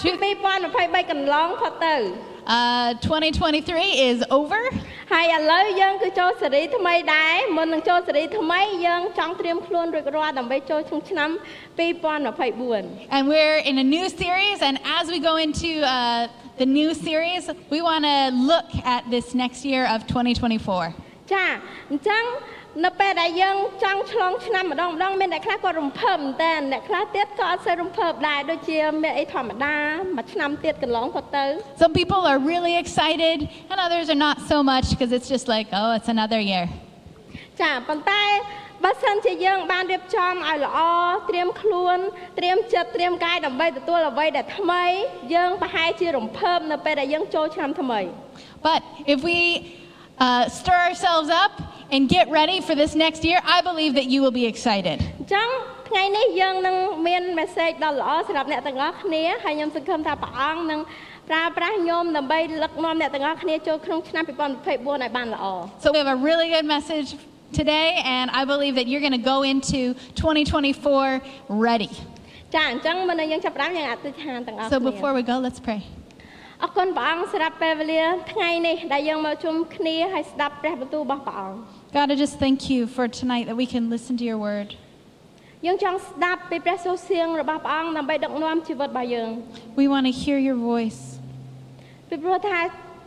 Two- 2023កន្លងផុតទៅ Uh, 2023 is over. ហើយឥឡូវយើងគឺចូលសេរីថ្មីដែរមុននឹងចូលសេរីថ្មីយើងចង់ត្រៀមខ្លួនរួចរាល់ដើម្បីចូលក្នុងឆ្នាំ2024 And we're in a new series. And as we go into uh, the new series, we want to look at this next year of 2024. ចាអញ្ចឹង នៅពេលដែលយើងចង់ឆ្លងឆ្នាំម្ដងម្ដងមានអ្នកខ្លះគាត់រំភើបមែនតើអ្នកខ្លះទៀតក៏អត់សូវរំភើបដែរដូចជាមានអីធម្មតាមួយឆ្នាំទៀតកន្លងផុតទៅ Some people are really excited, and others are not so much because it's just like, oh, it's another year. ចាប៉ុន្តែបើសិនជាយើងបានរៀបចំឲ្យល្អត្រៀមខ្លួនត្រៀមចិត្តត្រៀមកាយដើម្បីទទួលអ្វីដែលថ្មីយើងប្រហែលជារំភើបនៅពេលដែលយើងចូលឆ្នាំថ្មី But if we uh, stir ourselves up and get ready for this next year, I believe that you will be excited. អញ្ចឹងថ្ងៃនេះយើងនឹងមាន message ដ៏ល្អសម្រាប់អ្នកទាំងអស់គ្នាហើយខ្ញុំសង្ឃឹមថាព្រះអង្គនឹងប្រើប្រាស់ខ្ញុំដើម្បីដឹកនាំអ្នកទាំងអស់គ្នាចូលក្នុងឆ្នាំ2024ឲ្យបានល្អ So we have a really good message today, and I believe that you're going to go into 2024 ready. ចាអញ្ចឹងមុននឹងយើងចាប់ផ្ដើមយើងអធិដ្ឋានទាំងអស់ So គ្នា before we go, let's pray. អរគុណព្រះអង្គសម្រាប់ពេលវេលាថ្ងៃនេះដែលយើងមកជុំគ្នាហើយស្ដាប់ព្រះបន្ទូលរបស់ព្រះអង្គ God, I just thank you for tonight that we can listen to your word. យើងចង់ស្ដាប់ពីព្រះសូរសៀងរបស់ព្រះអង្គដើម្បីដឹកនាំជីវិតរបស់យើង We want to hear your voice ពីព្រោះថា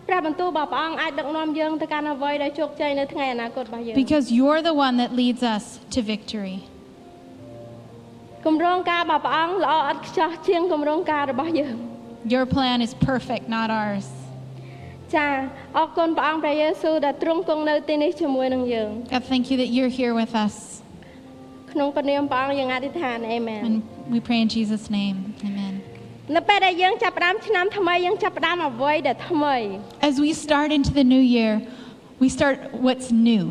ព្រះបន្ទូលរបស់ព្រះអង្គអាចដឹកនាំយើងទៅកាន់អ្វីដែលជោគជ័យនៅថ្ងៃអនាគតរបស់យើង because you're the one that leads us to victory. គម្រោងការរបស់ព្រះអង្គល្អឥតខ្ចោះជាងគម្រោងការរបស់យើង Your plan is perfect, not ours. ចាអរគុណព្រះអង្គព្រះយេស៊ូវដែលទ្រង់គង់នៅទីនេះជាមួយនឹងយើង God, thank you that you're here with us. ក្នុងព្រះនាមព្រះអង្គយើងអធិដ្ឋានអេមែន And we pray in Jesus' name. Amen. នៅពេលដែលយើងចាប់ផ្ដើមឆ្នាំថ្មីយើងចាប់ផ្ដើមអ្វីដែលថ្មី As we start into the new year, we start what's new.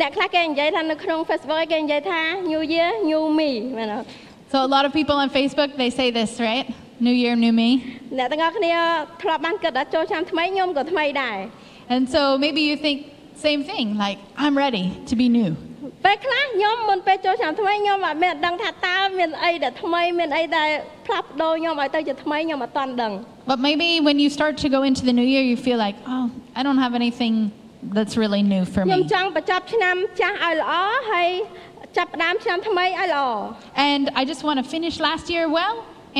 អ្នកខ្លះគេនិយាយថានៅក្នុង Facebook គេនិយាយថា New Year New Me មែនអត់ So a lot of people on Facebook, they say this, right? New year, new me. អ្នកទាំងអស់គ្នាធ្លាប់បានគិតថាចូលឆ្នាំថ្មីខ្ញុំក៏ថ្មីដែរ And so maybe you think same thing, like I'm ready to be new. ពេលខ្លះខ្ញុំមុនពេលចូលឆ្នាំថ្មីខ្ញុំអត់មានដឹងថាតើមានអីដែលថ្មីមានអីដែលផ្លាស់ប្ដូរខ្ញុំឲ្យទៅជាថ្មីខ្ញុំអត់ទាន់ដឹង But maybe when you start to go into the new year, you feel like, oh, I don't have anything that's really new for ខ្ញុំ me. ចង់បញ្ចប់ឆ្នាំចាស់ឲ្យល្អហើយចាប់ផ្ដើមឆ្នាំថ្មីឲ្យល្អ And I just want to finish last year well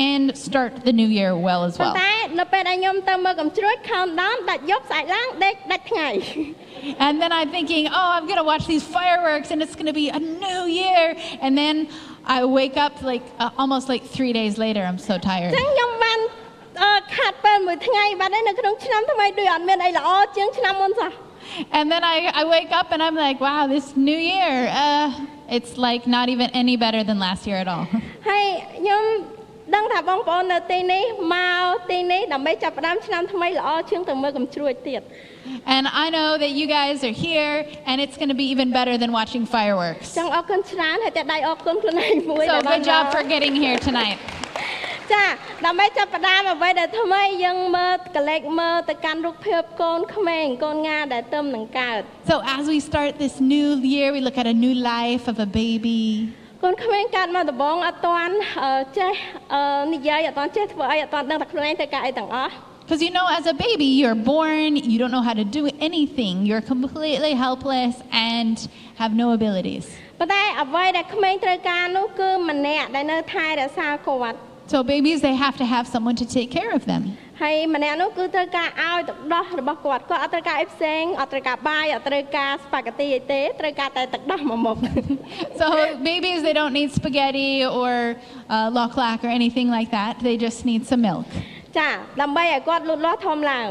and start the new year well as ប៉ុន្ well. តែនៅពេលដែលខ្ញុំទៅមើលកំជ្រួច countdown ដាច់យប់ស្អែកឡើងដេកដាច់ថ្ងៃ And then I'm thinking, oh, I'm going to watch these fireworks and it's going to be a new year. And then I wake up like uh, almost like three days later. I'm so អ tired. ញ្ចឹងខ្ញុំបានអឺខាត់ពេលមួយថ្ងៃបាត់ហើយនៅក្នុងឆ្នាំថ្មីដូចអត់មានអីល្អជាងឆ្នាំមុនសោះ And then I, I wake up and I'm like, wow, this new year, uh, it's like not even any better than last year at all. ហើយខ្ញុំដឹង ថាបងប្អូននៅទីនេះមកទីនេះដើម្បីចាប់ផ្ដើមឆ្នាំថ្មីល្អជាងទៅមើលកំជ្រួចទៀត And I know that you guys are here and it's going to be even better than watching fireworks. ចង់អរគុណច្រើនហើយតែដៃអរគុណខ្លួនឯងមួយ So ដែលបាន good job មក for getting here tonight. ចាដើម្បីចាប់ផ្ដើមអ្វីដែលថ្មីយើងមើលកលេចមើលទៅកាន់រូបភាពកូនក្មេងកូនងាដែលទៅនឹងកើត So as we start this new year, we look at a new life of a baby. កូនក្មេងកើតមកដំបងអត់ទាន់អឺចេះអឺនិយាយអត់ទាន់ចេះធ្វើអីអត់ទាន់ដឹងថាខ្លួនឯងត្រូវការអីទាំងអស់ Because you know, as a baby, you're born, you don't know how to do anything, you're completely helpless and have no abilities. ប៉ុន្តែអ្វីដែលក្មេងត្រូវការនោះគឺម្នាក់ដែលនៅថែរក្សាគាត់ So babies, they have to have someone to take care of them. ហើយម្នាក់នោះគឺត្រូវការឲ្យទឹកដោះរបស់គាត់គាត់អត់ត្រូវការអីផ្សេងអត់ត្រូវការបាយអត់ត្រូវការស្ប៉ាហ្គេទីអីទេត្រូវការតែទឹកដោះមួយមុខ So babies, they don't need spaghetti or uh, lock lack or anything like that. They just need some milk. ចាដើម្បីឲ្យគាត់លូតលាស់ធំឡើង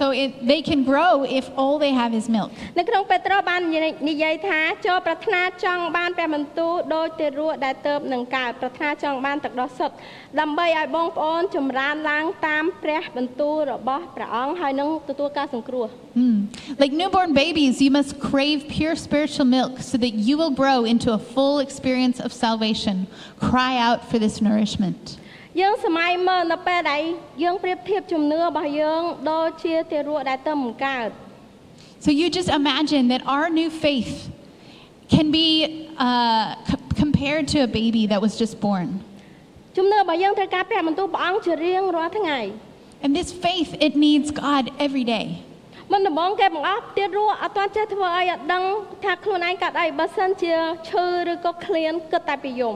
So it, they can grow if all they have is milk. នៅក្នុងពេត្រុសបាននិយាយនិយាយថាចូលប្រាថ្នាចង់បានព្រះបន្ទូលដោយទារកដែលទៅនឹងកើតប្រាថ្នាចង់បានទឹកដោះសុទ្ធដើម្បីឲ្យបងប្អូនចម្រើនឡើងតាមព្រះបន្ទូលរបស់ព្រះអង្គហើយនឹងទទួលការសង្គ្រោះ Hmm. Like newborn babies, you must crave pure spiritual milk so that you will grow into a full experience of salvation. Cry out for this nourishment. យើងសម័យមើលនៅពេលដែលយើងប្រៀបធៀបជំនឿរបស់យើងដូចជាទារកដែលទៅមិនកើត So you just imagine that our new faith can be uh, c- compared to a baby that was just born. ជំនឿរបស់យើងត្រូវការព្រះបន្ទូលព្រះអង្គជារៀងរាល់ថ្ងៃ And this faith, it needs God every day. មុនដំបូងគេបង្អស់ទៀតរស់អត់ទាន់ចេះធ្វើអីអត់ដឹងថាខ្លួនឯងកាត់អីបើសិនជាឈឺឬក៏ឃ្លានគិតតែពីយំ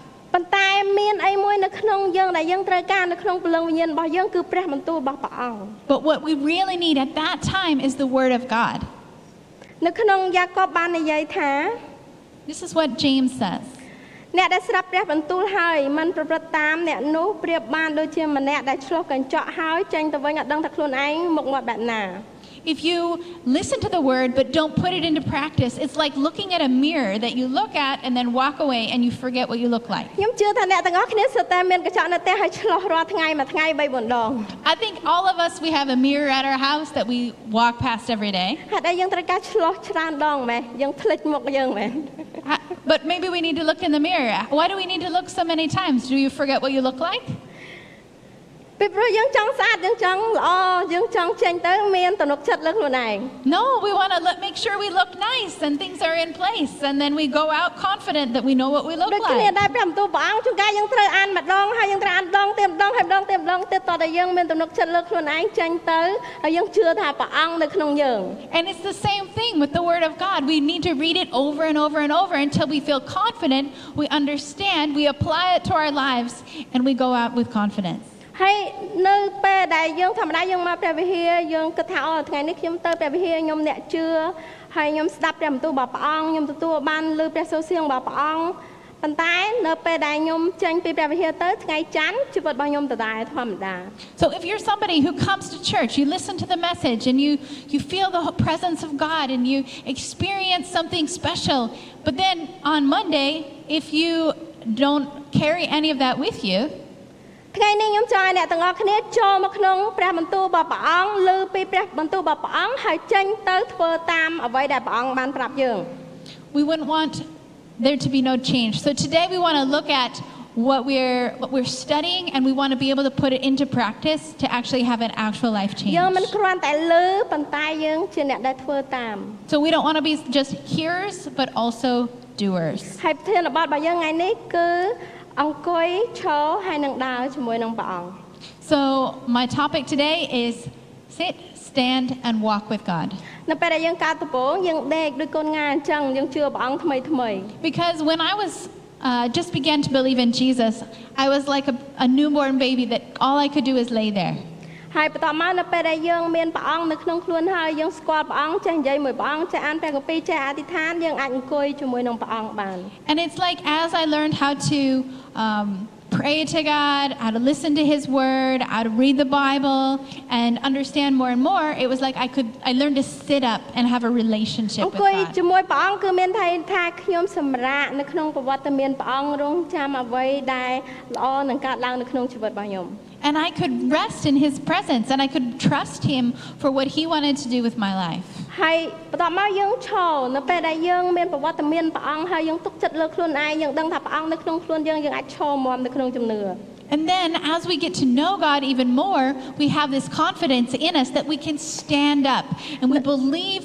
ប៉ុន្តែមានអីមួយនៅក្នុងយើងដែលយើងត្រូវការនៅក្នុងព្រលឹងវិញ្ញាណរបស់យើងគឺព្រះបន្ទូលរបស់ព្រះអង្គ But what we really need at that time is the Word of God. នៅក្នុងយ៉ាកបបាននិយាយថា This is what James says. អ្នកដែលស្ដាប់ព្រះបន្ទូលហើយមិនប្រព្រឹត្តតាមអ្នកនោះប្រៀបបានដូចជាម្នាក់ដែលឆ្លោះកញ្ចក់ហើយចេញទៅវិញអត់ដឹងថាខ្លួនឯងមុខមាត់បែបណា If you listen to the word but don't put it into practice, it's like looking at a mirror that you look at and then walk away and you forget what you look like. I think all of us we have a mirror at our house that we walk past every day. But maybe we need to look in the mirror. Why do we need to look so many times? Do you forget what you look like? ពីព្រោះយើងចង់ស្អាតយើងចង់ល្អយើងចង់ចេញទៅមានទំនុកចិត្តលើខ្លួនឯង No, we want to look, make sure we look nice and things are in place. And then we go out confident that we know what we look ដូចគ្នា like. ដែរព្រះបន្ទូលព្រះអង្គជួនកាលយើងត្រូវអានម្ដងហើយយើងត្រូវអានម្ដងទៀតម្ដងហើយម្ដងទៀតម្ដងទៀតតតែយើងមានទំនុកចិត្តលើខ្លួនឯងចេញទៅហើយយើងជឿថាព្រះអង្គនៅក្នុងយើង And it's the same thing with the Word of God. We need to read it over and over and over until we feel confident, we understand, we apply it to our lives, and we go out with confidence. ហើយនៅពេលដែលយើងធម្មតាយើងមកព្រះវិហារយើងគិតថាអូថ្ងៃនេះខ្ញុំទៅព្រះវិហារខ្ញុំអ្នកជឿហើយខ្ញុំស្ដាប់ព្រះបន្ទូលរបស់ព្រះអង្គខ្ញុំទទួលបានឮព្រះសូរសៀងរបស់ព្រះអង្គប៉ុន្តែនៅពេលដែលខ្ញុំចេញពីព្រះវិហារទៅថ្ងៃច័ន្ទជីវិតរបស់ខ្ញុំដដែលធម្មតា So if you're somebody who comes to church, you listen to the message and you, you feel the presence of God and you experience something special, but then on Monday, if you don't carry any of that with you, ថ្ងៃនេះខ្ញុំចង់ឲ្យអ្នកទាំងអស់គ្នាចូលមកក្នុងព្រះបន្ទូលរបស់ព្រះអង្គឮពីព្រះបន្ទូលរបស់ព្រះអង្គហើយចេញទៅធ្វើតាមអ្វីដែលព្រះអង្គបានប្រាប់យើង we wouldn't want there to be no change. So today we want to look at what we're what we're studying and we want to be able to put it into practice to actually have an actual life change. យើងមិនគ្រាន់តែឮប៉ុន្តែយើងជាអ្នកដែលធ្វើតាម So we don't want to be just hearers but also doers. ហើយប្រធានបទរបស់យើងថ្ងៃនេះគឺ អង្គុយឈរហើយនឹងដើរជាមួយនឹងព្រះអង្គ So my topic today is sit, stand and walk with God. នៅពេលដែលយើងកើតដំបូងយើងដេកដូចកូនងាអញ្ចឹងយើងជឿព្រះអង្គថ្មីថ្មី Because when I was uh, just began to believe in Jesus, I was like a, a newborn baby that all I could do is lay there. ហើយបន្តមកនៅពេលដែលយើងមានព្រះអង្គនៅក្នុងខ្លួនហើយយើងស្គាល់ព្រះអង្គចេះនិយាយមួយព្រះអង្គចេះអានព្រះគម្ពីរចេះអធិដ្ឋានយើងអាចអង្គុយជាមួយនឹងព្រះអង្គបាន And it's like as I learned how to um, pray to God, how to listen to His Word, how to read the Bible, and understand more and more, it was like I could I learned to sit up and have a relationship អ with ង្គុយ God. ជាមួយព្រះអង្គគឺមានថាថាខ្ញុំសម្រាកនៅក្នុងប្រវត្តិមានព្រះអង្គរងចាំអ្វីដែលល្អនឹងកើតឡើងនៅក្នុងជីវិតរបស់ខ្ញុំ And I could rest in His presence, and I could trust Him for what He wanted to do with my life. ហើយបន្តមកយើងឈរនៅពេលដែលយើងមានប្រវត្តិមានព្រះអង្គហើយយើងទុកចិត្តលើខ្លួនឯងយើងដឹងថាព្រះអង្គនៅក្នុងខ្លួនយើងយើងអាចឈរមាំនៅក្នុងជំនឿ And then, as we get to know God even more, we have this confidence in us that we can stand up and we believe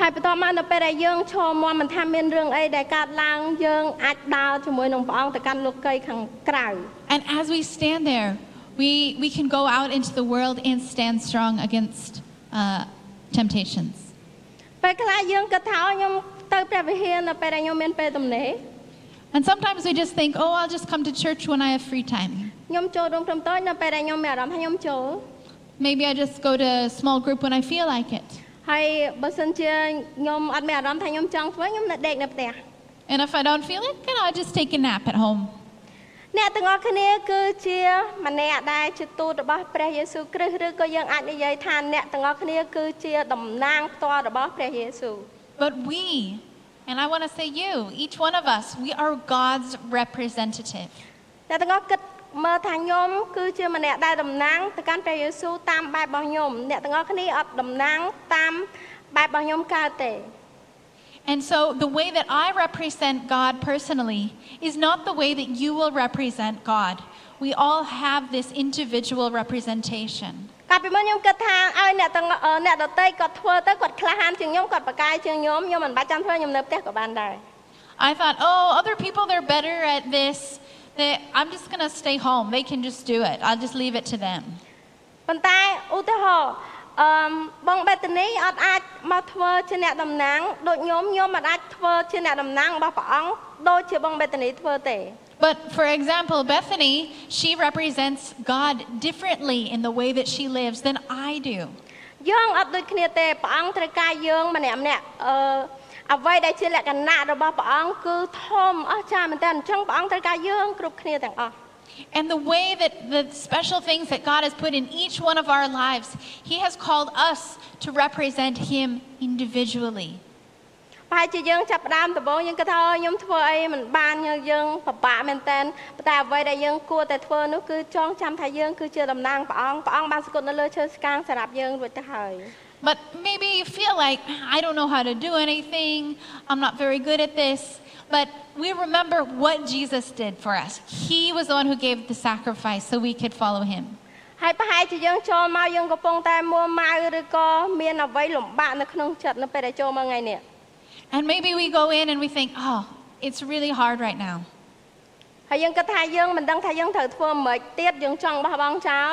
ហើយបន្តមកនៅពេលដែលយើងឈរមាំមិនថាមានរឿងអីដែលកើតឡើងយើងអាចដើរជាមួយនឹងព្រះអង្គទៅកាន់លោកីយខាងក្រៅ And as we stand there, we, we can go out into the world and stand strong against uh, temptations. ពេលខ្លះយើងគិតថាអូខ្ញុំទៅព្រះវិហារនៅពេលដែលខ្ញុំមានពេលទំនេរ And sometimes we just think, oh, I'll just come to church when I have free time. ខ្ញុំចូលរួមក្រុមតូចនៅពេលដែលខ្ញុំមានអារម្មណ៍ថាខ្ញុំចូល Maybe I just go to a small group when I feel like it. ហើយបើសិនជាខ្ញុំអត់មានអារម្មណ៍ថាខ្ញុំចង់ធ្វើខ្ញុំនៅដេកនៅផ្ទះ And if I don't feel it, then I'll just take a nap at home. អ្នកទាំងអស់គ្នាគឺជាម្នាក់ដែលជាទូតរបស់ព្រះយេស៊ូវគ្រីស្ទឬក៏យើងអាចនិយាយថាអ្នកទាំងអស់គ្នាគឺជាតំណាងផ្ទាល់របស់ព្រះយេស៊ូវ But we, and I want to say you, each one of us, we are God's representative. អ្នកទាំងអស់គិត មើលថាខ្ញុំគឺជាម្នាក់ដែលតំណាងទៅកាន់ព្រះយេស៊ូវតាមបែបរបស់ខ្ញុំអ្នកទាំងអស់គ្នាអត់តំណាងតាមបែបរបស់ខ្ញុំកើតទេ And so the way that I represent God personally is not the way that you will represent God. We all have this individual representation. កាលពីមុនខ្ញុំគិតថាឲ្យអ្នកទាំងអឺអ្នកដតីគាត់ធ្វើទៅគាត់ក្លាហានជាងខ្ញុំគាត់បកកាយជាងខ្ញុំខ្ញុំមិនបាច់ចាំធ្វើខ្ញុំនៅផ្ទះក៏បានដែរ I thought, oh, other people, they're better at this. That I'm just going to stay home. They can just do it. I'll just leave it to them. ប៉ុន្តែឧទាហរណ៍អឺមបងបេតានីអត់អាចមកធ្វើជាអ្នកតំណាងដូចខ្ញុំខ្ញុំមិនអាចធ្វើជាអ្នកតំណាងរបស់ព្រះអង្គដូចជាបងបេតានីធ្វើទេ But for example, Bethany, she represents God differently in the way that she lives than I do. យើងអត់ដូចគ្នាទេព្រះអង្គត្រូវការយើងម្នាក់ម្នាក់អឺ អ្វីដែលជាលក្ខណៈរបស់ព្រះអង្គគឺធំអស្ចារ្យមែនតើអញ្ចឹងព្រះអង្គត្រូវការយើងគ្រប់គ្នាទាំងអស់ And the way that the special things that God has put in each one of our lives, He has called us to represent Him individually. ប្រហែលជាយើងចាប់ផ្ដើមដំបូងយើងគិតថាអូខ្ញុំធ្វើអីមិនបានយើងពិបាកមែនតើប៉ុន្តែអ្វីដែលយើងគួរតែធ្វើនោះគឺចងចាំថាយើងគឺជាតំណាងព្រះអង្គព្រះអង្គបានស្គត់នៅលើឈើស្កាងសម្រាប់យើងរួចទៅហើយ But maybe you feel like, I don't know how to do anything, I'm not very good at this. But we remember what Jesus did for us. He was the one who gave the sacrifice so we could follow Him. ហើយប្រហែលជាយើងចូលមកយើងកំពុងតែមួម៉ៅឬក៏មានអ្វីលំបាកនៅក្នុងចិត្តនៅពេលដែលចូលមកថ្ងៃនេះ And maybe we go in and we think, oh, it's really hard right now. ហើយយើងគិតថាយើងមិនដឹងថាយើងត្រូវធ្វើមិនទៀតយើងចង់បោះបង់ចោល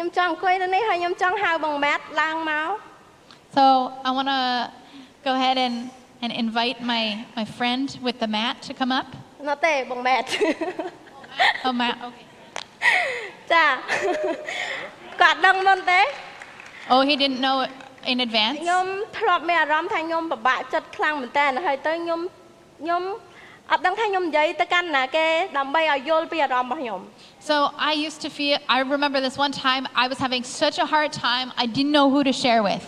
ខ្ញុំចង់អង្គុយនៅនេះហើយខ្ញុំចង់ហៅបងម៉ាត់ឡើងមក So I want to go ahead and, and invite my, my friend with the mat to come up. នៅទេបងម៉ាត់ Oh, Matt. Okay. ចាគាត់ដឹងមុនទេ Oh, he didn't know it in advance. ខ្ញុំធ្លាប់មានអារម្មណ៍ថាខ្ញុំពិបាកចិត្តខ្លាំងមែនតើហើយទៅខ្ញុំខ្ញុំ អត់ដឹងថាខ្ញុំនិយាយទៅកាន់ណាគេដើម្បីឲ្យយល់ពីអារម្មណ៍របស់ខ្ញុំ So I used to feel, I remember this one time I was having such a hard time, I didn't know who to share with.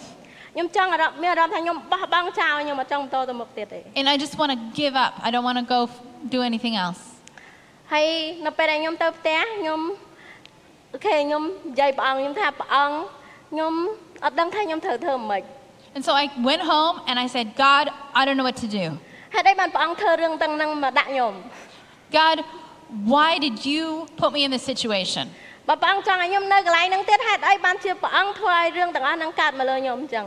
ខ្ញុំចង់អារម្មណ៍មានអារម្មណ៍ថាខ្ញុំបោះបង់ចោលខ្ញុំអត់ចង់បន្តទៅមុខទៀតទេ And I just want to give up. I don't want to go f- do anything else. ហើយនៅពេលដែលខ្ញុំទៅផ្ទះខ្ញុំអូខេខ្ញុំនិយាយព្រះអង្គខ្ញុំថាព្រះអង្គខ្ញុំអត់ដឹងថាខ្ញុំត្រូវធ្វើម៉េច And so I went home and I said, God, I don't know what to do. ហេតុអីបានព្រះអង្គធ្វើរឿងទាំងហ្នឹងមកដាក់ខ្ញុំ God, why did you put me in this situation? បើព្រះអង្គចង់ឲ្យខ្ញុំនៅកន្លែងហ្នឹងទៀតហេតុអីបានជាព្រះអង្គធ្វើឲ្យរឿងទាំងអស់ហ្នឹងកើតមកលើខ្ញុំអញ្ចឹង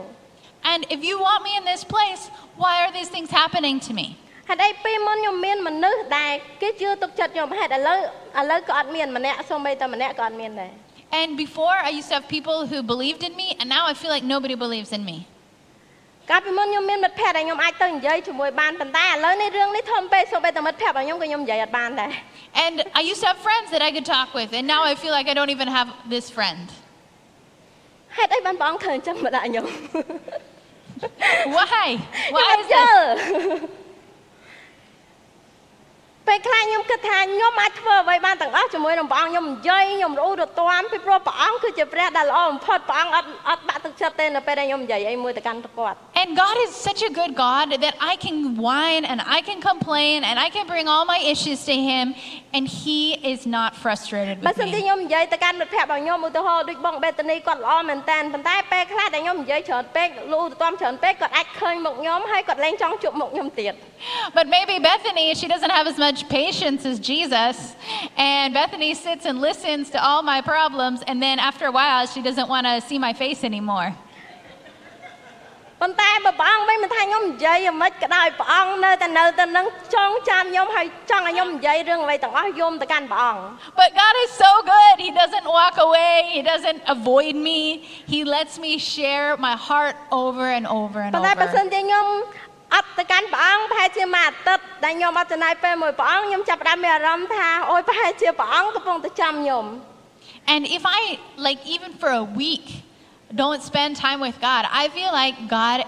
And if you want me in this place, why are these things happening to me? ហេតុអីពេលមុនខ្ញុំមានមនុស្សដែលគេជឿទុកចិត្តខ្ញុំហេតុឥឡូវឥឡូវក៏អត់មានម្នាក់សូម្បីតែម្នាក់ក៏អត់មានដែរ And before, I used to have people who believed in me, and now I feel like nobody believes in me. កាលពីមុនខ្ញុំមានមិត្តភ័ក្តិដែលខ្ញុំអាចទៅនិយាយជាមួយបានប៉ុន្តែឥឡូវនេះរឿងនេះធំពេកសូម្បីតែមិត្តភ័ក្តិរបស់ខ្ញុំក៏ខ្ញុំនិយាយអត់បានដែរ And I used to have friends that I could talk with, and now I feel like I don't even have this friend. ហេតុអីបានព្រះអង្គធ្វើអញ្ចឹងមកដាក់ខ្ញុំ Why? ខ្ញុំ Why អ is ត់យ this? ល់ពេលខ្លះខ្ញុំគិតថាខ្ញុំអាចធ្វើអ្វីបានទាំងអស់ជាមួយនឹងព្រះអង្គខ្ញុំនិយាយខ្ញុំរអ៊ូរទាំពីព្រោះព្រះអង្គគឺជាព្រះដែលល្អបំផុតព្រះអង្គអត់អត់បាក់ទឹកចិត្តទេនៅពេលដែលខ្ញុំនិយាយអីមួយទៅកាន់គាត់ And God is such a good God that I can whine and I can complain and I can bring all my issues to Him, and He is not frustrated បើ with សិនជា me. ខ្ញុំនិយាយទៅកាន់មិត្តភ័ក្តិរបស់ខ្ញុំឧទាហរណ៍ដូចបងបេតានីគាត់ល្អមែនតើប៉ុន្តែពេលខ្លះដែលខ្ញុំនិយាយច្រើនពេកលូទៅតាមច្រើនពេកគាត់អាចឃើញមុខខ្ញុំហើយគាត់លែងចង់ជួបមុខខ្ញុំទៀត But maybe Bethany, she doesn't have as much patience as Jesus, and Bethany sits and listens to all my problems, and then after a while, she doesn't want to see my face anymore. ប៉ុន្តែបើព្រះអង្គវិញមិនថាខ្ញុំនិយាយអ្មិចក៏ដោយព្រះអង្គនៅតែនៅតែនឹងចងចាំខ្ញុំហើយចង់ឲ្យខ្ញុំនិយាយរឿងអ្វីទាំងអស់យំទៅកាន់ព្រះអង្គ But God is so good. He doesn't walk away, He doesn't avoid me. He lets me share my heart over and over and ប៉ុន្តែបើសិន over. ជាខ្ញុំ អត់ទៅកាន់ព្រះអង្គប្រហែលជាមួយអាទិត្យដែលខ្ញុំអត់ចំណាយពេលមួយព្រះអង្គខ្ញុំចាប់ផ្ដើមមានអារម្មណ៍ថាអូយប្រហែលជាព្រះអង្គកំពុងតែចាំខ្ញុំ And if I, like, even for a week, don't spend time with God, I feel like God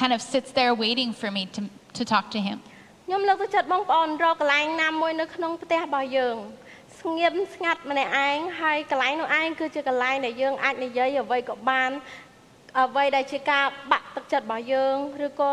kind of sits there waiting for me to, to talk to Him. ខ្ញុំលើកទឹកចិត្តបងប្អូនរកកន្លែងណាមួយនៅក្នុងផ្ទះរបស់យើងស្ងៀមស្ងាត់ម្នាក់ឯងហើយកន្លែងនោះឯងគឺជាកន្លែងដែលយើងអាចនិយាយអ្វីក៏បានអ្វីដែលជាការបាក់ទឹកចិត្តរបស់យើងឬក៏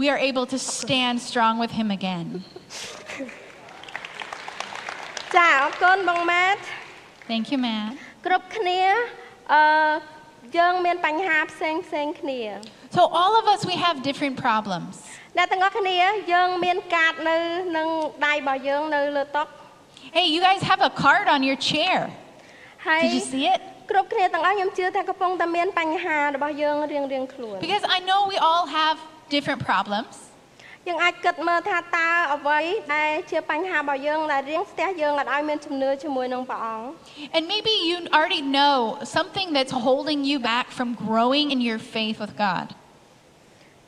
we are able to stand strong with Him again. ចាអរគុណបងម៉ាត់ Thank you, Matt. គ្រប់គ្នាអឺយើងមានបញ្ហាផ្សេងផ្សេងគ្នា So, all of us, we have different problems. អ្នកទាំងអស់គ្នាយើងមានកាតនៅនឹងដៃរបស់យើងនៅលើតុ Hey, you guys have a card on your chair. ហើយ Did you see it? គ្រប់គ្នាទាំងអស់ខ្ញុំជឿថាកំពុងតែមានបញ្ហារបស់យើងរៀងរៀងៗខ្លួន Because I know we all have different problems. យើងអាចគិតមើលថាតើអ្វីដែលជាបញ្ហារបស់យើងដែលរៀងស្ទះយើងអត់ឲ្យមានជំនឿជាមួយនឹងព្រះអង្គ And maybe you already know something that's holding you back from growing in your faith with God.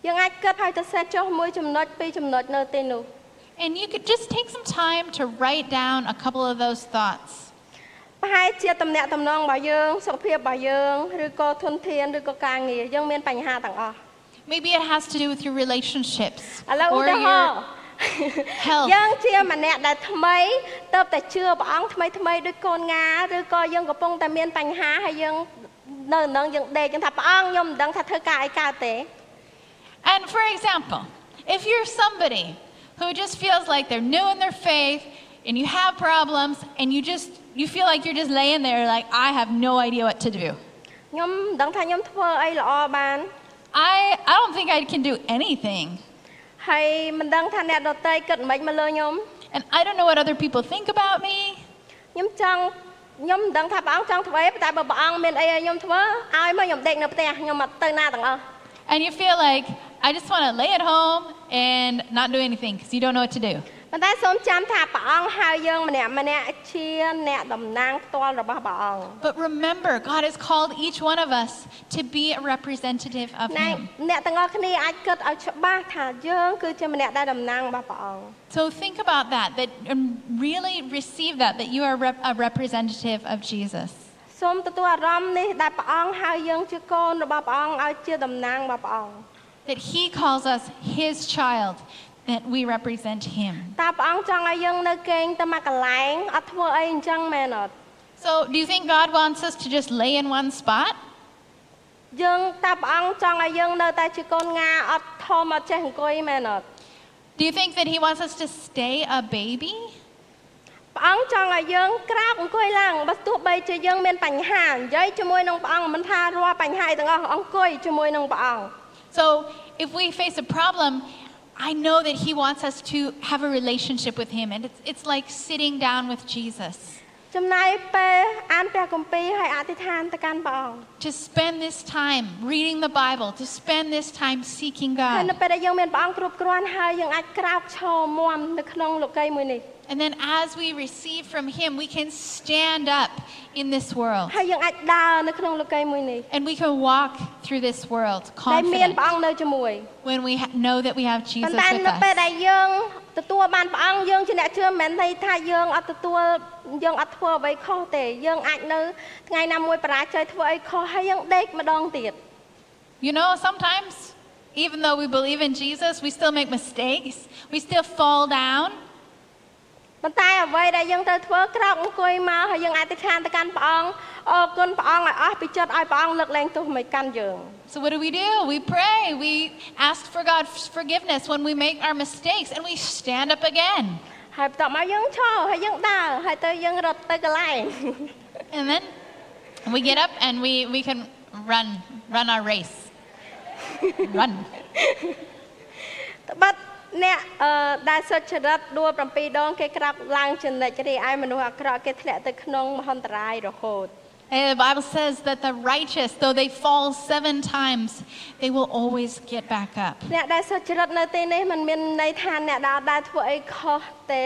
យើងអាចគិតហើយទៅសេះចុះមួយចំណុចពីរចំណុចនៅទីនោះ And you could just take some time to write down a couple of those thoughts. ប្រហែលជាតំណាក់តំណងរបស់យើងសុខភាពរបស់យើងឬក៏ធនធានឬក៏ការងារយើងមានបញ្ហាទាំងអស់ Maybe it has to do with your relationships ឥឡូវឧ or ទាហរណ៍ your health. យើងជាម្នាក់ដែលថ្មីទៅតែជឿព្រះអង្គថ្មីថ្មីដូចកូនងាឬក៏យើងកំពុងតែមានបញ្ហាហើយយើងនៅនឹងយើងដេកយើងថាព្រះអង្គខ្ញុំមិនដឹងថាធ្វើការអីកើតទេ And for example, if you're somebody who just feels like they're new in their faith and you have problems and you just you feel like you're just laying there like I have no idea what to do. ខ្ញុំមិនដឹងថាខ្ញុំធ្វើអីល្អបាន I I don't think I can do anything. ហើយមិនដឹងថាអ្នកដទៃគិតមិនមកលើខ្ញុំ And I don't know what other people think about me. ខ្ញុំចង់ខ្ញុំមិនដឹងថាព្រះអង្គចង់ធ្វើអីតែបើព្រះអង្គមានអីឲ្យខ្ញុំធ្វើឲ្យមកខ្ញុំដេកនៅផ្ទះខ្ញុំអត់ទៅណាទាំងអស់ And you feel like I just want to lay at home and not do anything because you don't know what to do. ប៉ុន្តែសូមចាំថាព្រះអង្គហៅយើងម្នាក់ម្នាក់ជាអ្នកតំណាងផ្ទាល់របស់ព្រះអង្គ But remember, God has called each one of us to be a representative of ណែ Him. អ្នកទាំងអស់គ្នាអាចគិតឲ្យច្បាស់ថាយើងគឺជាម្នាក់ដែលតំណាងរបស់ព្រះអង្គ So think about that, that and really receive that, that you are rep- a representative of Jesus. សូមទទួលអារម្មណ៍នេះដែលព្រះអង្គហៅយើងជាកូនរបស់ព្រះអង្គឲ្យជាតំណាងរបស់ព្រះអង្គ That He calls us His child, that we represent Him. តើព្រះអង្គចង់ឲ្យយើងនៅគេងទៅមកកន្លែងអត់ធ្វើអីអញ្ចឹងមែនអត់ So do you think God wants us to just lay in one spot? យើងតើព្រះអង្គចង់ឲ្យយើងនៅតែជាកូនងាអត់ធំអត់ចេះអង្គុយមែនអត់ Do you think that He wants us to stay a baby? ព្រះអង្គចង់ឲ្យយើងក្រោកអង្គុយឡើងបើទោះបីជាយើងមានបញ្ហានិយាយជាមួយនឹងព្រះអង្គមិនថារាល់បញ្ហាទាំងអស់អង្គុយជាមួយនឹងព្រះអង្គ So if we face a problem, I know that He wants us to have a relationship with Him, and it's, it's like sitting down with Jesus. To spend this time reading the Bible, to spend this time seeking God. ពេលដែលយើងមានព្រះអង្គគ្រប់គ្រាន់ហើយយើងអាចក្រោកឈរមាំនៅក្នុងលោកីយ៍មួយនេះ And then as we receive from Him, we can stand up in this world. ហើយយើងអាចដើរនៅក្នុងលោកីយ៍មួយនេះ And we can walk through this world ដែលមាន confident ព្រះអង្គនៅជាមួយ when we ha- know that we have ប៉ុ Jesus ន្តែ with នៅពេល us. ដែលយើងទទួលបានព្រះអង្គយើងជាអ្នកជឿមិនមែនន័យថាយើងអត់ទទួលយើងអត់ធ្វើអ្វីខុសទេយើងអាចនៅថ្ងៃណាមួយបរាជ័យធ្វើអីខុសហើយយើងដេកម្ដងទៀត You know, sometimes, even though we believe in Jesus, we still make mistakes. We still fall down. ប៉ុន្តែអ្វីដែលយើងត្រូវធ្វើក្រោកអង្គុយមកហើយយើងអធិដ្ឋានទៅកាន់ព្រះអង្គអរគុណព្រះអង្គឲ្យអស់ពីចិត្តឲ្យព្រះអង្គលើកលែងទោសមិនកាន់យើង So what do we do? We pray. We ask for God's forgiveness when we make our mistakes and we stand up again. ហើយបន្ទាប់មកយើងឈរហើយយើងដើរហើយទៅយើងរត់ទៅកន្លែង And then we get up and we, we can run, run our race. Run. ត្បិត អ្នកអឺដែលសុចរិតដួល7ដងគេក្រាបឡើងចំណិចរីឯមនុស្សអាក្រក់គេធ្លាក់ទៅក្នុងមហន្តរាយរហូត And the Bible says that the righteous, though they fall seven times, they will always get back up. អ្នកដែលសុចរិតនៅទីនេះมันមានន័យថាអ្នកដែលដែលធ្វើអីខុសទេ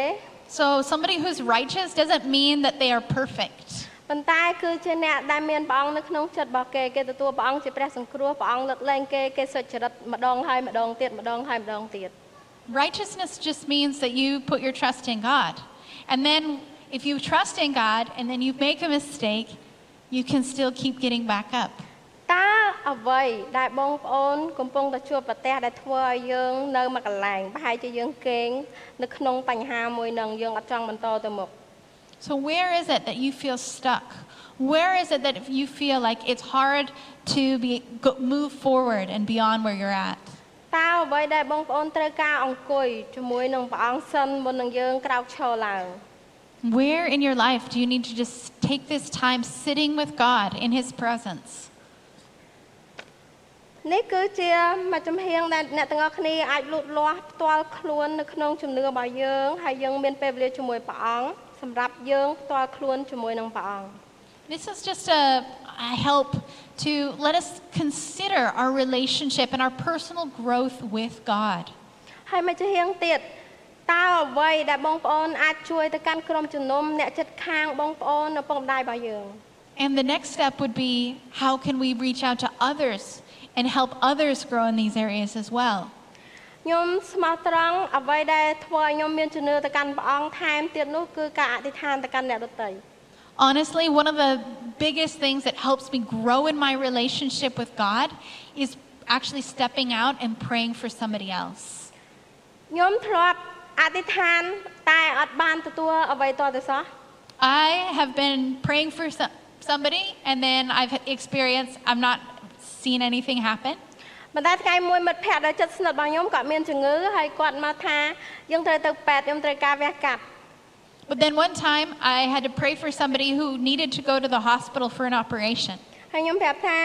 So somebody who's righteous doesn't mean that they are perfect. ប៉ុន្តែគឺជាអ្នកដែលមានព្រះអង្គនៅក្នុងចិត្តរបស់គេគេទទួលព្រះអង្គជាព្រះសង្គ្រោះព្រះអង្គលើកលែងគេគេសុចរិតម្ដងហើយម្ដងទៀតម្ដងហើយម្ដងទៀត Righteousness just means that you put your trust in God. And then if you trust in God and then you make a mistake, you can still keep getting back up. តើអ្វីដែលបងប្អូនកំពុងតែជួបប្រទះដែលធ្វើឲ្យយើងនៅមួយកន្លែងប្រហែលជាយើងគេងនៅក្នុងបញ្ហាមួយនឹងយើងអត់ចង់បន្តទៅមុខ So where is it that you feel stuck? Where is it that you feel like it's hard to be go, move forward and beyond where you're at? តើអ្វីដែលបងប្អូនត្រូវការអង្គុយជាមួយនឹងព្រះអង្គសិនមុននឹងយើងក្រោកឈរឡើង Where in your life do you need to just take this time sitting with God in His presence? នេះគឺជាមួយចំហៀងដែលអ្នកទាំងអស់គ្នាអាចលូតលាស់ផ្ទាល់ខ្លួននៅក្នុងជំនឿរបស់យើងហើយយើងមានពេលវេលាជាមួយព្រះអង្គសម្រាប់យើងផ្ទាល់ខ្លួនជាមួយនឹងព្រះអង្គ This is just a, a help to let us consider our relationship and our personal growth with God. ហើយមួយចំហៀងទៀតតើអ្វីដែលបងប្អូនអាចជួយទៅកាន់ក្រុមជំនុំអ្នកចិត្តខាងបងប្អូននៅពងម្ដាយរបស់យើង And the next step would be how can we reach out to others and help others grow in these areas as well? ខ្ញុំស្មោះត្រង់អ្វីដែលធ្វើឲ្យខ្ញុំមានជំនឿទៅកាន់ព្រះអង្គថែមទៀតនោះគឺការអធិដ្ឋានទៅកាន់អ្នកដទៃ Honestly, one of the biggest things that helps me grow in my relationship with God is actually stepping out and praying for somebody else. ខ្ញុំធ្លាប់អធិដ្ឋានតែអត់បានទទួលអ្វីតទៅសោះ I have been praying for some, somebody and then I've experienced I'm not seen anything happen. ប៉ុន្តែថ្ងៃមួយមិត្តភ័ក្តិដែលចិត្តស្និទ្ធរបស់ខ្ញុំគាត់មានជំងឺហើយគាត់មកថាយើងត្រូវទៅពេទ្យខ្ញុំត្រូវការវះកាត់ But then one time I had to pray for somebody who needed to go to the hospital for an operation. ហើយខ្ញុំប្រាប់ថា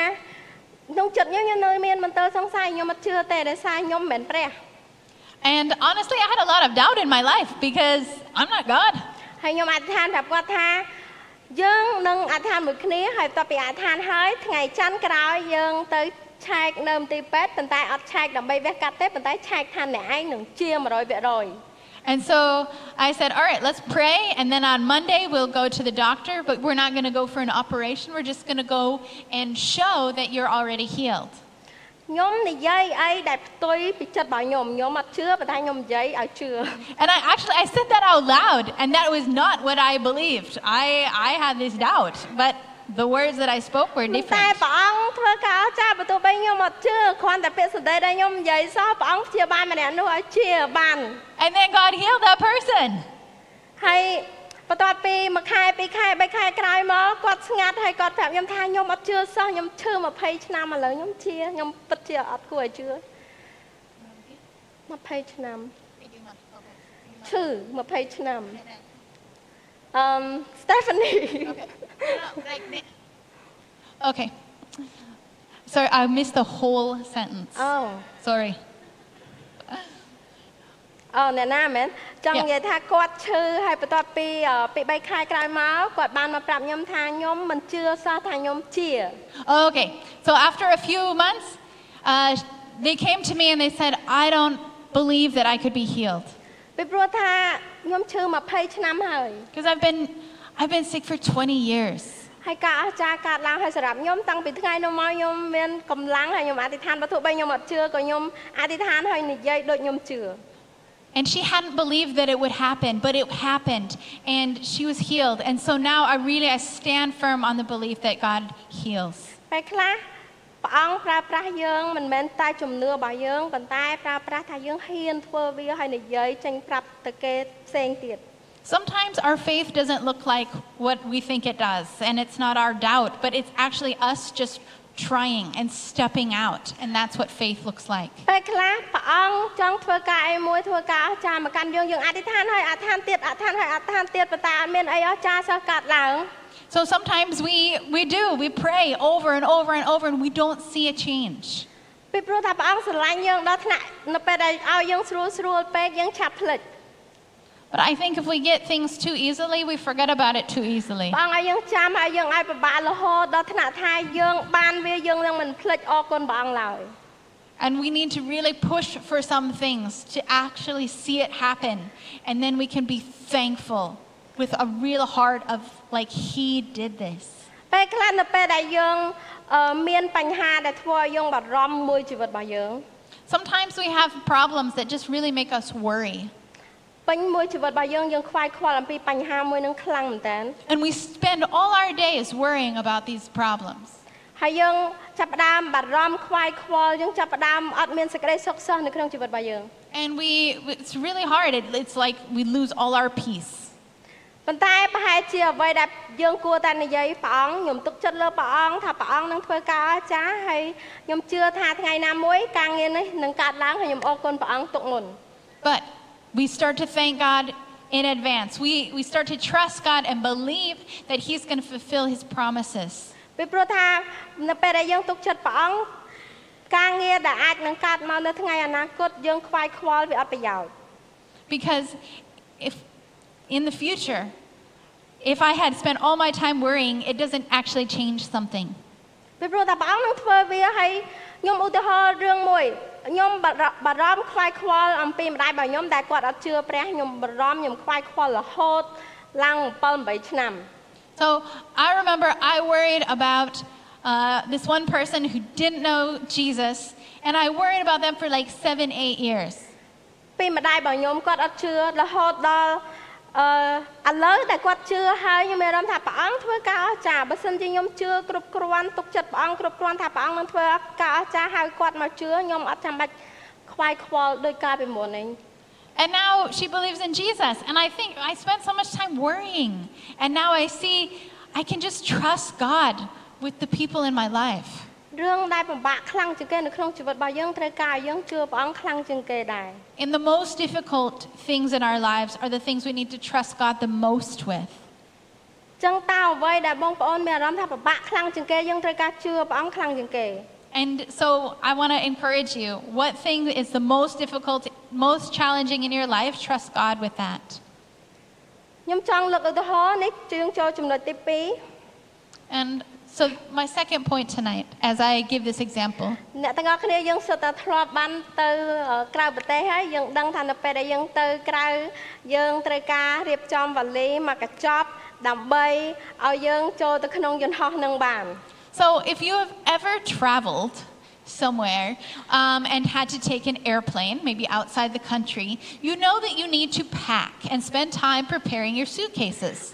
ក្នុងចិត្តខ្ញុំខ្ញុំនៅមានមន្ទិលសង្ស័យខ្ញុំអត់ជឿទេដោយសារខ្ញុំមិនមែនព្រះ And honestly, I had a lot of doubt in my life because I'm not God. ហើយខ្ញុំអធិដ្ឋានប្រាប់គាត់ថាយើងនឹងអធិដ្ឋានមួយគ្នាហើយបន្ទាប់ពីអធិដ្ឋានហើយថ្ងៃច័ន្ទក្រោយយើងទៅឆែកនៅមន្ទីរពេទ្យប៉ុន្តែអត់ឆែកដើម្បីវះកាត់ទេប៉ុន្តែឆែកថាអ្នកឯងនឹងជា100% And so I said, all right, let's pray. And then on Monday, we'll go to the doctor, but we're not going to go for an operation. We're just going to go and show that you're already healed. ខ្ញុំនិយាយអីដែលផ្ទុយពីចិត្តរបស់ខ្ញុំខ្ញុំអត់ជឿប៉ុន្តែខ្ញុំនិយាយឲ្យជឿ And I actually, I said that out loud, and that was not what I believed. I, I had this doubt, but the words that I spoke were តែ different. ព្រះអង្គធ្វើការអស្ចារ្យបន្ទោះបីខ្ញុំអត់ជឿគ្រាន់តែពាក្យសម្ដីដែលខ្ញុំនិយាយសោះព្រះអង្គព្យាបាលម្នាក់នោះឲ្យជាបាន And then God healed that person. ហើយបន្ទាប់ពីមួយខែពីរខែបីខែក្រោយមកគាត់ស្ងាត់ហើយគាត់ប្រាប់ខ្ញុំថាខ្ញុំអត់ជឿសោះខ្ញុំឈឺ20ឆ្នាំឥឡូវខ្ញុំជាខ្ញុំពិតជាអត់គួរឲ្យជឿ20ឆ្នាំឈឺ20ឆ្នាំ អឺ Stephanie Okay. Sorry, I missed the whole sentence. អូ Sorry. អូអ្នកណាមែនចង់ Yeah. និយាយថាគាត់ឈឺហើយបន្ទាប់ពីអឺពី3ខែក្រោយមកគាត់បានមកប្រាប់ខ្ញុំថាខ្ញុំមិនជឿសោះថាខ្ញុំជា Okay. So after a few months, uh, they came to me and they said, I don't believe that I could be healed ពីព្រោះថាខ្ញុំឈឺ20ឆ្នាំហើយ because I've been I've been sick for 20 years. ហើយការអស្ចារ្យកើតឡើងហើយសម្រាប់ខ្ញុំតាំងពីថ្ងៃនោះមកខ្ញុំមានកម្លាំងហើយខ្ញុំអធិដ្ឋានបើទោះបីខ្ញុំអត់ជឿក៏ខ្ញុំអធិដ្ឋានហើយនិយាយដូចខ្ញុំជឿ And she hadn't believed that it would happen, but it happened and she was healed. And so now I really I stand firm on the belief that God heals. ពេលខ្លះ ព្រះអង្គប្រើប្រាស់យើងមិនមែនតែជំនឿរបស់យើងប៉ុន្តែប្រើប្រាស់ថាយើងហ៊ានធ្វើវាហើយនិយាយចេញប្រាប់ទៅគេផ្សេងទៀត Sometimes our faith doesn't look like what we think it does, and it's not our doubt, but it's actually us just trying and stepping out. And that's what faith looks like. ពេលខ្លះព្រះអង្គចង់ធ្វើការអីមួយធ្វើការអស្ចារ្យមកកាន់យើងយើងអធិដ្ឋានហើយអធិដ្ឋានទៀតអធិដ្ឋានហើយអធិដ្ឋានទៀតប៉ុន្តែអត់មានអីអស្ចារ្យសោះកើតឡើង So sometimes we, we do, we pray over and over and over and we don't see a change. ពីព្រោះថាព្រះអង្គស្រឡាញ់យើងដល់ថ្នាក់នៅពេលដែលឲ្យយើងស្រួលស្រួលពេកយើងឆាប់ភ្លេច But I think if we get things too easily, we forget about it too easily. ព្រះអង្គឲ្យយើងចាំហើយយើងឲ្យពិបាករហូតដល់ថ្នាក់ថាយើងបានវាយើងនឹងមិនភ្លេចអរគុណព្រះអង្គឡើយ And we need to really push for some things to actually see it happen. And then we can be thankful with a real heart of like, He did this. ពេលខ្លះនៅពេលដែលយើងអឺមានបញ្ហាដែលធ្វើឲ្យយើងបារម្ភមួយជីវិតរបស់យើង Sometimes we have problems that just really make us worry. ពេញមួយជីវិតរបស់យើងយើងខ្វាយខ្វល់អំពីបញ្ហាមួយនឹងខ្លាំងមែនតើ And we spend all our days worrying about these problems. ហើយយើងចាប់ផ្ដើមបារម្ភខ្វាយខ្វល់យើងចាប់ផ្ដើមអត់មានសេចក្តីសុខសោះនៅក្នុងជីវិតរបស់យើង And we, it's really hard. It, it's like we lose all our peace. ប៉ុន្តែប្រហែលជាអ្វីដែលយើងគួរតែនិយាយព្រះអង្គខ្ញុំទុកចិត្តលើព្រះអង្គថាព្រះអង្គនឹងធ្វើការអស្ចារ្យហើយខ្ញុំជឿថាថ្ងៃណាមួយការងារនេះនឹងកើតឡើងហើយខ្ញុំអរគុណព្រះអង្គទុកមុន But we start to thank God in advance. We, we start to trust God and believe that He's going to fulfill His promises. ពីព្រោះថានៅពេលដែលយើងទុកចិត្តព្រះអង្គការងារដែលអាចនឹងកើតមកនៅថ្ងៃអនាគតយើងខ្វាយខ្វល់វាអត់ប្រយោជន៍ Because if in the future, if I had spent all my time worrying, it doesn't actually change something. ពីព្រោះថាព្រះអង្គនឹងធ្វើវាហើយខ្ញុំឧទាហរណ៍រឿងមួយខ្ញុំបារបារម្ភខ្វាយខ្វល់អំពីម្ដាយរបស់ខ្ញុំដែលគាត់អត់ជឿព្រះខ្ញុំបារម្ភខ្ញុំខ្វាយខ្វល់រហូតឡើង7 8ឆ្នាំ So I remember I worried about uh, this one person who didn't know Jesus, and I worried about them for like seven, eight years. ពីម្ដាយរបស់ខ្ញុំគាត់អត់ជឿរហូតដល់ អឺឥឡូវដែលគាត់ជឿហើយខ្ញុំមានអារម្មណ៍ថាព្រះអង្គធ្វើការអស្ចារ្យបើសិនជាខ្ញុំជឿគ្រប់គ្រាន់ទុកចិត្តព្រះអង្គគ្រប់គ្រាន់ថាព្រះអង្គនឹងធ្វើការអស្ចារ្យហើយគាត់មកជឿខ្ញុំអត់ចាំបាច់ខ្វាយខ្វល់ដោយកាលពីមុននេះ And now she believes in Jesus. And I think I spent so much time worrying. And now I see I can just trust God with the people in my life. រឿងដែលពិបាកខ្លាំងជាងគេនៅក្នុងជីវិតរបស់យើងត្រូវការឲ្យយើងជឿព្រះអង្គខ្លាំងជាងគេដែរ And the most difficult things in our lives are the things we need to trust God the most with. ចឹងតើអ្វីដែលបងប្អូនមានអារម្មណ៍ថាពិបាកខ្លាំងជាងគេយើងត្រូវការជឿព្រះអង្គខ្លាំងជាងគេ And so I want to encourage you what thing is the most difficult, most challenging in your life? Trust God with that. ខ្ញុំចង់លើកឧទាហរណ៍នេះជឿងចូលចំណុចទី2 And so, my second point tonight, as I give this example, អ្នកទាំងអស់គ្នាយើងសុទ្ធតែធ្លាប់បានទៅអឺក្រៅប្រទេសហើយយើងដឹងថានៅពេលដែលយើងទៅក្រៅយើងត្រូវការរៀបចំវ៉ាលីមកកញ្ចប់ដើម្បីឲ្យយើងចូលទៅក្នុងយន្តហោះនឹងបាន so if you have ever traveled somewhere um, and had to take an airplane, maybe outside the country, you know that you need to pack and spend time preparing your suitcases.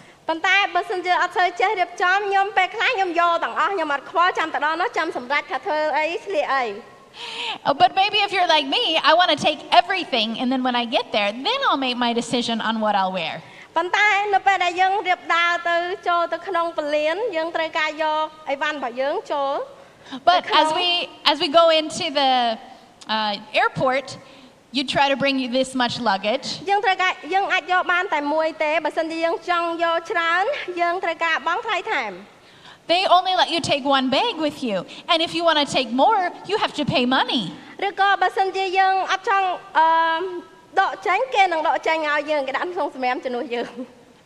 ប៉ុន្តែបើសិនជាអត់សូវចេះរៀបចំខ្ញុំពេលខ្លះខ្ញុំយកទាំងអស់ខ្ញុំអត់ខ្វល់ចាំទៅដល់នោះចាំសម្រេចថាធ្វើអីស្លៀកអី Uh, But maybe if you're like me, I want to take everything, and then when I get there, then I'll make my decision on what I'll wear. ប៉ុន្តែនៅពេលដែលយើងរៀបដើរទៅចូលទៅក្នុងពលានយើងត្រូវការយកអីវ៉ាន់របស់យើងចូល But Okay. as we as we go into the uh, airport, you try to bring you this much luggage, យើងត្រូវការយើងអាចយកបានតែមួយទេបើសិនជាយើងចង់យកច្រើនយើងត្រូវការបង់ថ្លៃថែម they only let you take one bag with you, and if you want to take more, you have to pay money. ឬក៏បើសិនជាយើងអត់ចង់អឺដកចេញគេនឹងដកចេញឲ្យយើងគេដាក់ក្នុងសម្រាមជំនួសយើង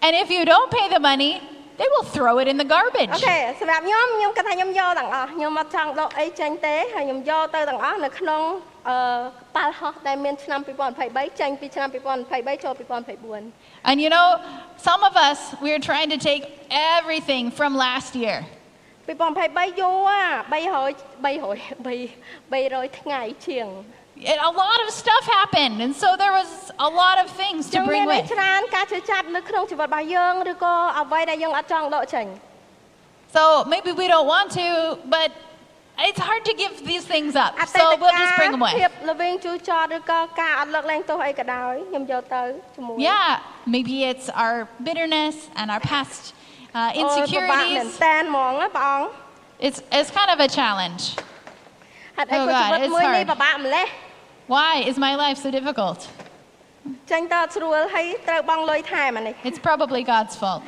And if you don't pay the money, they will throw it in the garbage. អូខេសម្រាប់ខ្ញុំខ្ញុំគិតថាខ្ញុំយកទាំងអស់ខ្ញុំអត់ចង់ដកអីចេញទេហើយខ្ញុំយកទៅទាំងអស់នៅក្នុងអឺ ប៉ាល់ហោះដែលមានឆ្នាំ2023ចេញពីឆ្នាំ2023ចូល2024 And you know, some of us, we're trying to take everything from last year. 2023យូរ300 300 300ថ្ងៃជាង And a lot of stuff happened, and so there was a lot of things ចឹ to ងមាន bring ន័យ with. ច្រើនការជឿចាប់នៅក្នុងជីវិតរបស់យើងឬក៏អ្វីដែលយើងអត់ចង់ដកចេញ So maybe we don't want to, but it's hard to give these things up. អតី So ត we'll កា just ល bring them ភាព away. ល្វីងជូរចត់ឬក៏ការអត់លើកលែងទោសអីក៏ដោយខ្ញុំយកទៅជាមួយ Yeah, maybe it's our bitterness and our past uh, អូយពិបាកមែន insecurities. តែនហ្មងណាព្រះអង្គ It's, it's kind of a challenge. ហេតុអី Oh ក៏ជី God, វិត it's មួយនេះ hard. ពិបាកម្លេះ Why is my life so difficult? ចេញទៅអត់ស្រួលហើយត្រូវបង់លុយថែមអានេះ It's probably God's fault.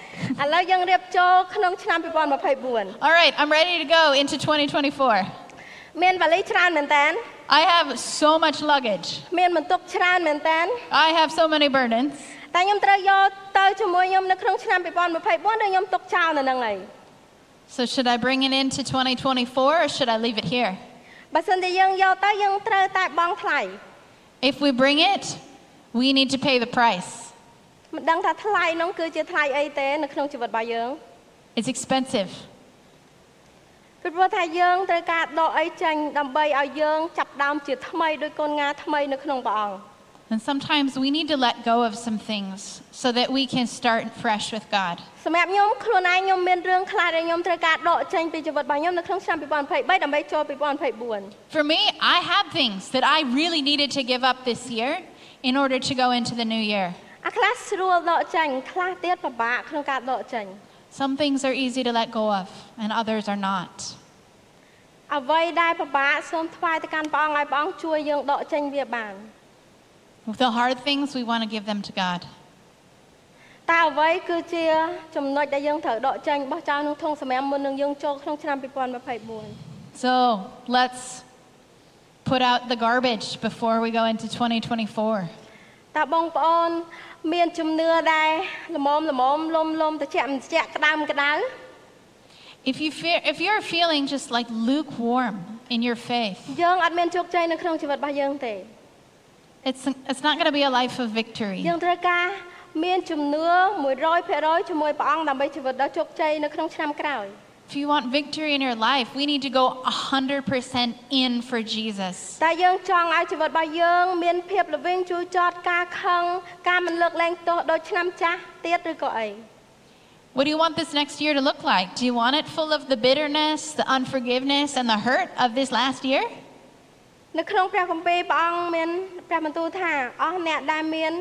ឥឡូវយើងរៀបចូលក្នុងឆ្នាំ2024 All right, I'm ready to go into 2024. មានវ៉ាលីច្រើនមែនតើ I have so much luggage. មានបន្ទុកច្រើនមែនតើ I have so many burdens. តែខ្ញុំត្រូវយកទៅជាមួយខ្ញុំនៅក្នុងឆ្នាំ2024ឬខ្ញុំទុកចោលនៅហ្នឹងហើយ So should I bring it into 2024 or should I leave it here? បើសិនជាយើងយកទៅយើងត្រូវតែបង់ថ្លៃ If we bring it, we need to pay the price. មិនដឹងថាថ្លៃហ្នឹងគឺជាថ្លៃអីទេនៅក្នុងជីវិតរបស់យើង It's expensive. ពីព្រោះថាយើងត្រូវការដកអីចេញដើម្បីឲ្យយើងចាប់ផ្ដើមជាថ្មីដោយកូនងាថ្មីនៅក្នុងព្រះអង្គ And sometimes we need to let go of some things so that we can start fresh with God. សម្រាប់ខ្ញុំខ្លួនឯងខ្ញុំមានរឿងខ្លះដែលខ្ញុំត្រូវការដកចេញពីជីវិតរបស់ខ្ញុំនៅក្នុងឆ្នាំ2023ដើម្បីចូល2024 For me, I had things that I really needed to give up this year in order to go into the new year. អាខ្លះស្រួលដកចេញខ្លះទៀតពិបាកក្នុងការដកចេញ Some things are easy to let go of, and others are not. អ្វីដែលពិបាកសូមថ្វាយទៅកាន់ព្រះអង្គឲ្យព្រះអង្គជួយយើងដកចេញវាបាន The hard things, we want to give them to God. តើអ្វីគឺជាចំណុចដែលយើងត្រូវដកចេញបោះចោលក្នុងធុងសម្រាប់មុននឹងយើងចូលក្នុងឆ្នាំ2024 So let's put out the garbage before we go into 2024. តើបងប្អូនមានជំនឿដែលល្មមល្មមលំលំត្រជាក់មិនត្រជាក់ក្តៅមិនក្តៅ If you fear, if you're feeling just like lukewarm in your faith, យើងអត់មានជោគជ័យនៅក្នុងជីវិតរបស់យើងទេ it's it's not going to be a life of victory. យើងត្រូវការមានជំនឿ100%ជាមួយព្រះអង្គដើម្បីជីវិតដ៏ជោគជ័យនៅក្នុងឆ្នាំក្រោយ If you want victory in your life, we need to go 100% in for Jesus. តែយើងចង់ឲ្យជីវិតរបស់យើងមានភាពល្វីងជូរចត់ការខឹងការមិនលើកលែងទោសដូចឆ្នាំចាស់ទៀតឬក៏អី What do you want this next year to look like? Do you want it full of the bitterness, the unforgiveness, and the hurt of this last year? នៅក្នុងព្រះគម្ពីរព្រះអង្គមានព្រះបន្ទូលថាអស់អ្នកដែលមាន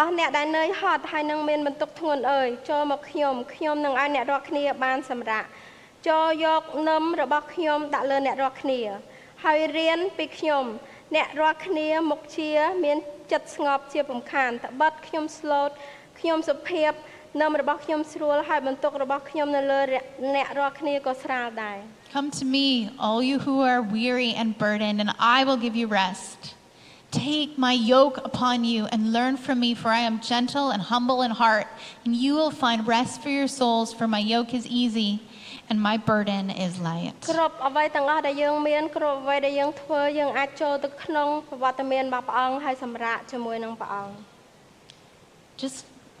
អស់អ្នកដែលនឿយហត់ហើយនឹងមានបន្ទុកធ្ងន់អើយចូលមកខ្ញុំខ្ញុំនឹងឲ្យអ្នករាល់គ្នាបានសម្រាក ចូលយកនឹមរបស់ខ្ញុំដាក់លើអ្នករាល់គ្នា ហើយរៀនពីខ្ញុំ អ្នករាល់គ្នាមុខជា មានចិត្តស្ងប់ជាពំខានត្បិតខ្ញុំស្លូតខ្ញុំសុភាពនឹមរបស់ខ្ញុំស្រួលហើយបន្ទុករបស់ខ្ញុំនៅលើអ្នករាល់គ្នាក៏ស្រាលដែរ Come to me, all you who are weary and burdened, and I will give you rest. Take my yoke upon you and learn from me, for I am gentle and humble in heart, and you will find rest for your souls, for my yoke is easy and my burden is light. គ្រប់អ្វីទាំងអស់ដែលយើងមានគ្រប់អ្វីដែលយើងធ្វើយើងអាចចូលទៅក្នុងប្រវត្តិមានរបស់ព្រះអង្គហើយសម្រាកជាមួយនឹងព្រះអង្គ Just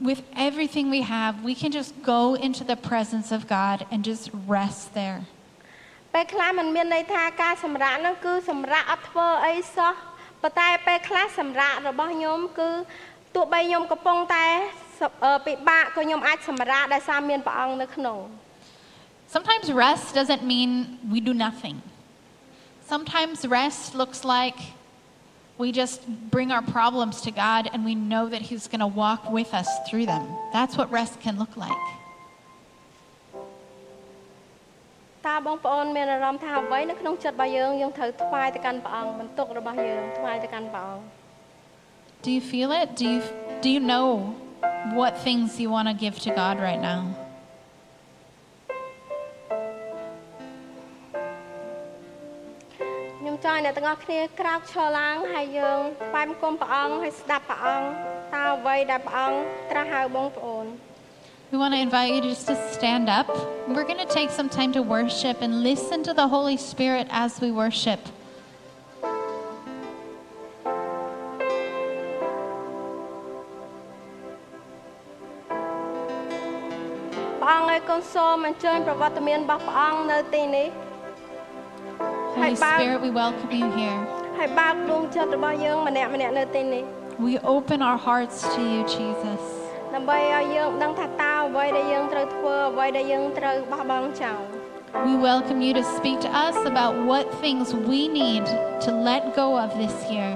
with everything we have, we can just go into the presence of God and just rest there. ពេលខ្លះมันមានន័យថាការសម្រាកនោះគឺសម្រាកអត់ធ្វើអីសោះប៉ុន្តែពេលខ្លះសម្រាករបស់ខ្ញុំគឺទោះបីខ្ញុំកំពុងតែសអឺពិបាកក៏ខ្ញុំអាចសម្រាកដោយសារមានព្រះអង្គនៅក្នុង Sometimes rest doesn't mean we do nothing. Sometimes rest looks like we just bring our problems to God and we know that He's going to walk with us through them. That's what rest can look like. តើបងប្អូនមានអារម្មណ៍ថាអ្វីនៅក្នុងចិត្តរបស់យើងយើងត្រូវថ្វាយទៅកាន់ព្រះអង្គបន្ទុករបស់យើងថ្វាយទៅកាន់ព្រះអង្គ Do you feel it? Do you, do you know what things you want to give to God right now? ចង់ឲ្យអ្នកទាំងអស់គ្នាក្រោកឈរឡើងហើយយើងថ្វាយបង្គំព្រះអង្គហើយស្ដាប់ព្រះអង្គតើអ្វីដែលព្រះអង្គត្រាស់ហៅបងប្អូន We want to invite you just to stand up. We're going to take some time to worship and listen to the Holy Spirit as we worship. ព្រះអង្គហើយកូនសូមអញ្ជើញប្រវត្តិមានរបស់ព្រះអង្គនៅទីនេះ Holy Hey, Bob. Spirit, we welcome you here. ហើយបើកដួងចិត្តរបស់យើងម្នាក់ម្នាក់នៅទីនេះ We open our hearts to you, Jesus. ដើម្បីឲ្យយើងដឹងថាតើអ្វីដែលយើងត្រូវធ្វើអ្វីដែលយើងត្រូវបោះបង់ចោល We welcome you to speak to us about what things we need to let go of this year.